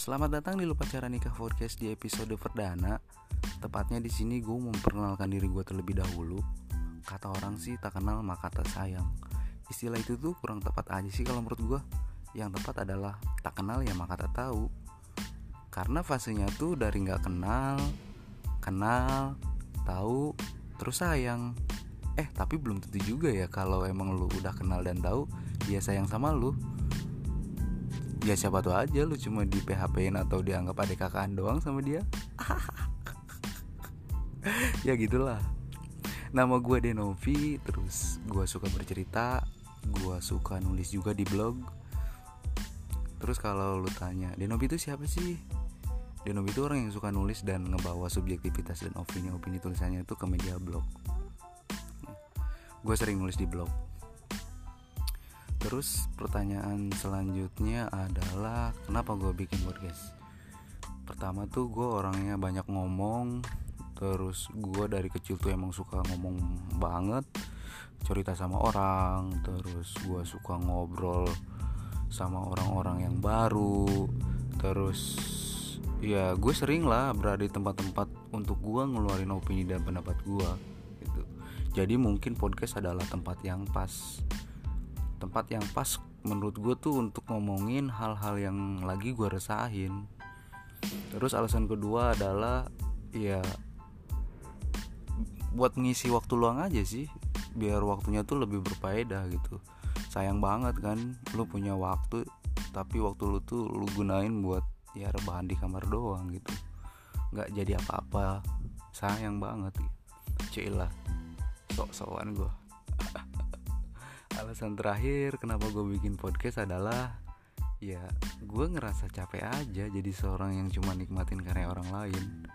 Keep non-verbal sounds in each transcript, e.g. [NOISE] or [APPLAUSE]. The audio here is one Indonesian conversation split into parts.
Selamat datang di Lupa Cara Nikah Podcast di episode perdana. Tepatnya di sini gue memperkenalkan diri gue terlebih dahulu. Kata orang sih tak kenal maka tak sayang. Istilah itu tuh kurang tepat aja sih kalau menurut gue. Yang tepat adalah tak kenal ya maka tak tahu. Karena fasenya tuh dari nggak kenal, kenal, tahu, terus sayang. Eh tapi belum tentu juga ya kalau emang lu udah kenal dan tahu dia sayang sama lu ya siapa tuh aja lu cuma di PHP-in atau dianggap ada kakaan doang sama dia. [LAUGHS] Ya gitulah. Nama gue Denovi terus gue suka bercerita gue suka nulis juga di blog. Terus kalau lu tanya Denovi itu siapa sih? Denovi itu orang yang suka nulis dan ngebawa subjektivitas dan opini-opini tulisannya itu ke media blog. Gue sering nulis di blog Terus pertanyaan selanjutnya adalah kenapa gue bikin podcast? Pertama tuh gue orangnya banyak ngomong, terus gue dari kecil tuh emang suka ngomong banget, cerita sama orang, terus gue suka ngobrol sama orang-orang yang baru, terus ya gue sering lah berada di tempat-tempat untuk gue ngeluarin opini dan pendapat gue gitu. Jadi mungkin podcast adalah tempat yang pas tempat yang pas menurut gue tuh untuk ngomongin hal-hal yang lagi gue resahin. Terus alasan kedua adalah ya buat ngisi waktu luang aja sih biar waktunya tuh lebih berfaedah gitu. Sayang banget kan lu punya waktu tapi waktu lu tuh lu gunain buat ya rebahan di kamar doang gitu. Nggak jadi apa-apa. Sayang banget. Gitu. lah sok-sokan gue alasan terakhir kenapa gue bikin podcast adalah ya gue ngerasa capek aja jadi seorang yang cuma nikmatin karya orang lain.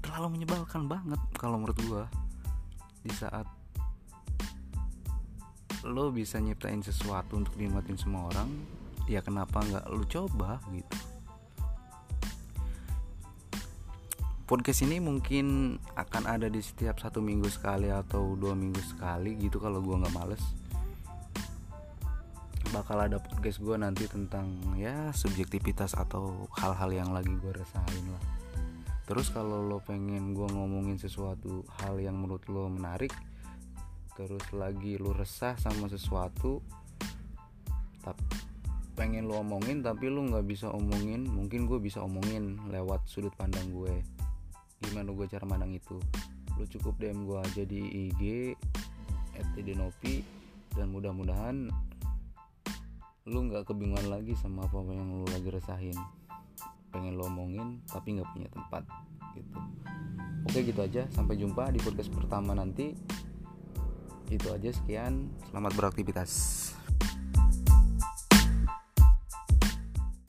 Terlalu menyebalkan banget kalau menurut gue di saat lo bisa nyiptain sesuatu untuk dinikmatin semua orang ya kenapa nggak lo coba gitu podcast ini mungkin akan ada di setiap satu minggu sekali atau dua minggu sekali gitu kalau gue nggak males. Bakal ada podcast gue nanti tentang ya subjektivitas atau hal-hal yang lagi gue rasain lah. Terus kalau lo pengen gue ngomongin sesuatu hal yang menurut lo menarik terus lagi lo resah sama sesuatu tapi pengen lo omongin tapi lo nggak bisa omongin mungkin gue bisa omongin lewat sudut pandang gue gimana gue cara mandang itu. Lu cukup DM gue aja di IG @denopi dan mudah-mudahan lu nggak kebingungan lagi sama apa yang lu lagi resahin. Pengen lo omongin tapi nggak punya tempat gitu. Oke gitu aja. Sampai jumpa di podcast pertama nanti. Itu aja sekian. Selamat beraktivitas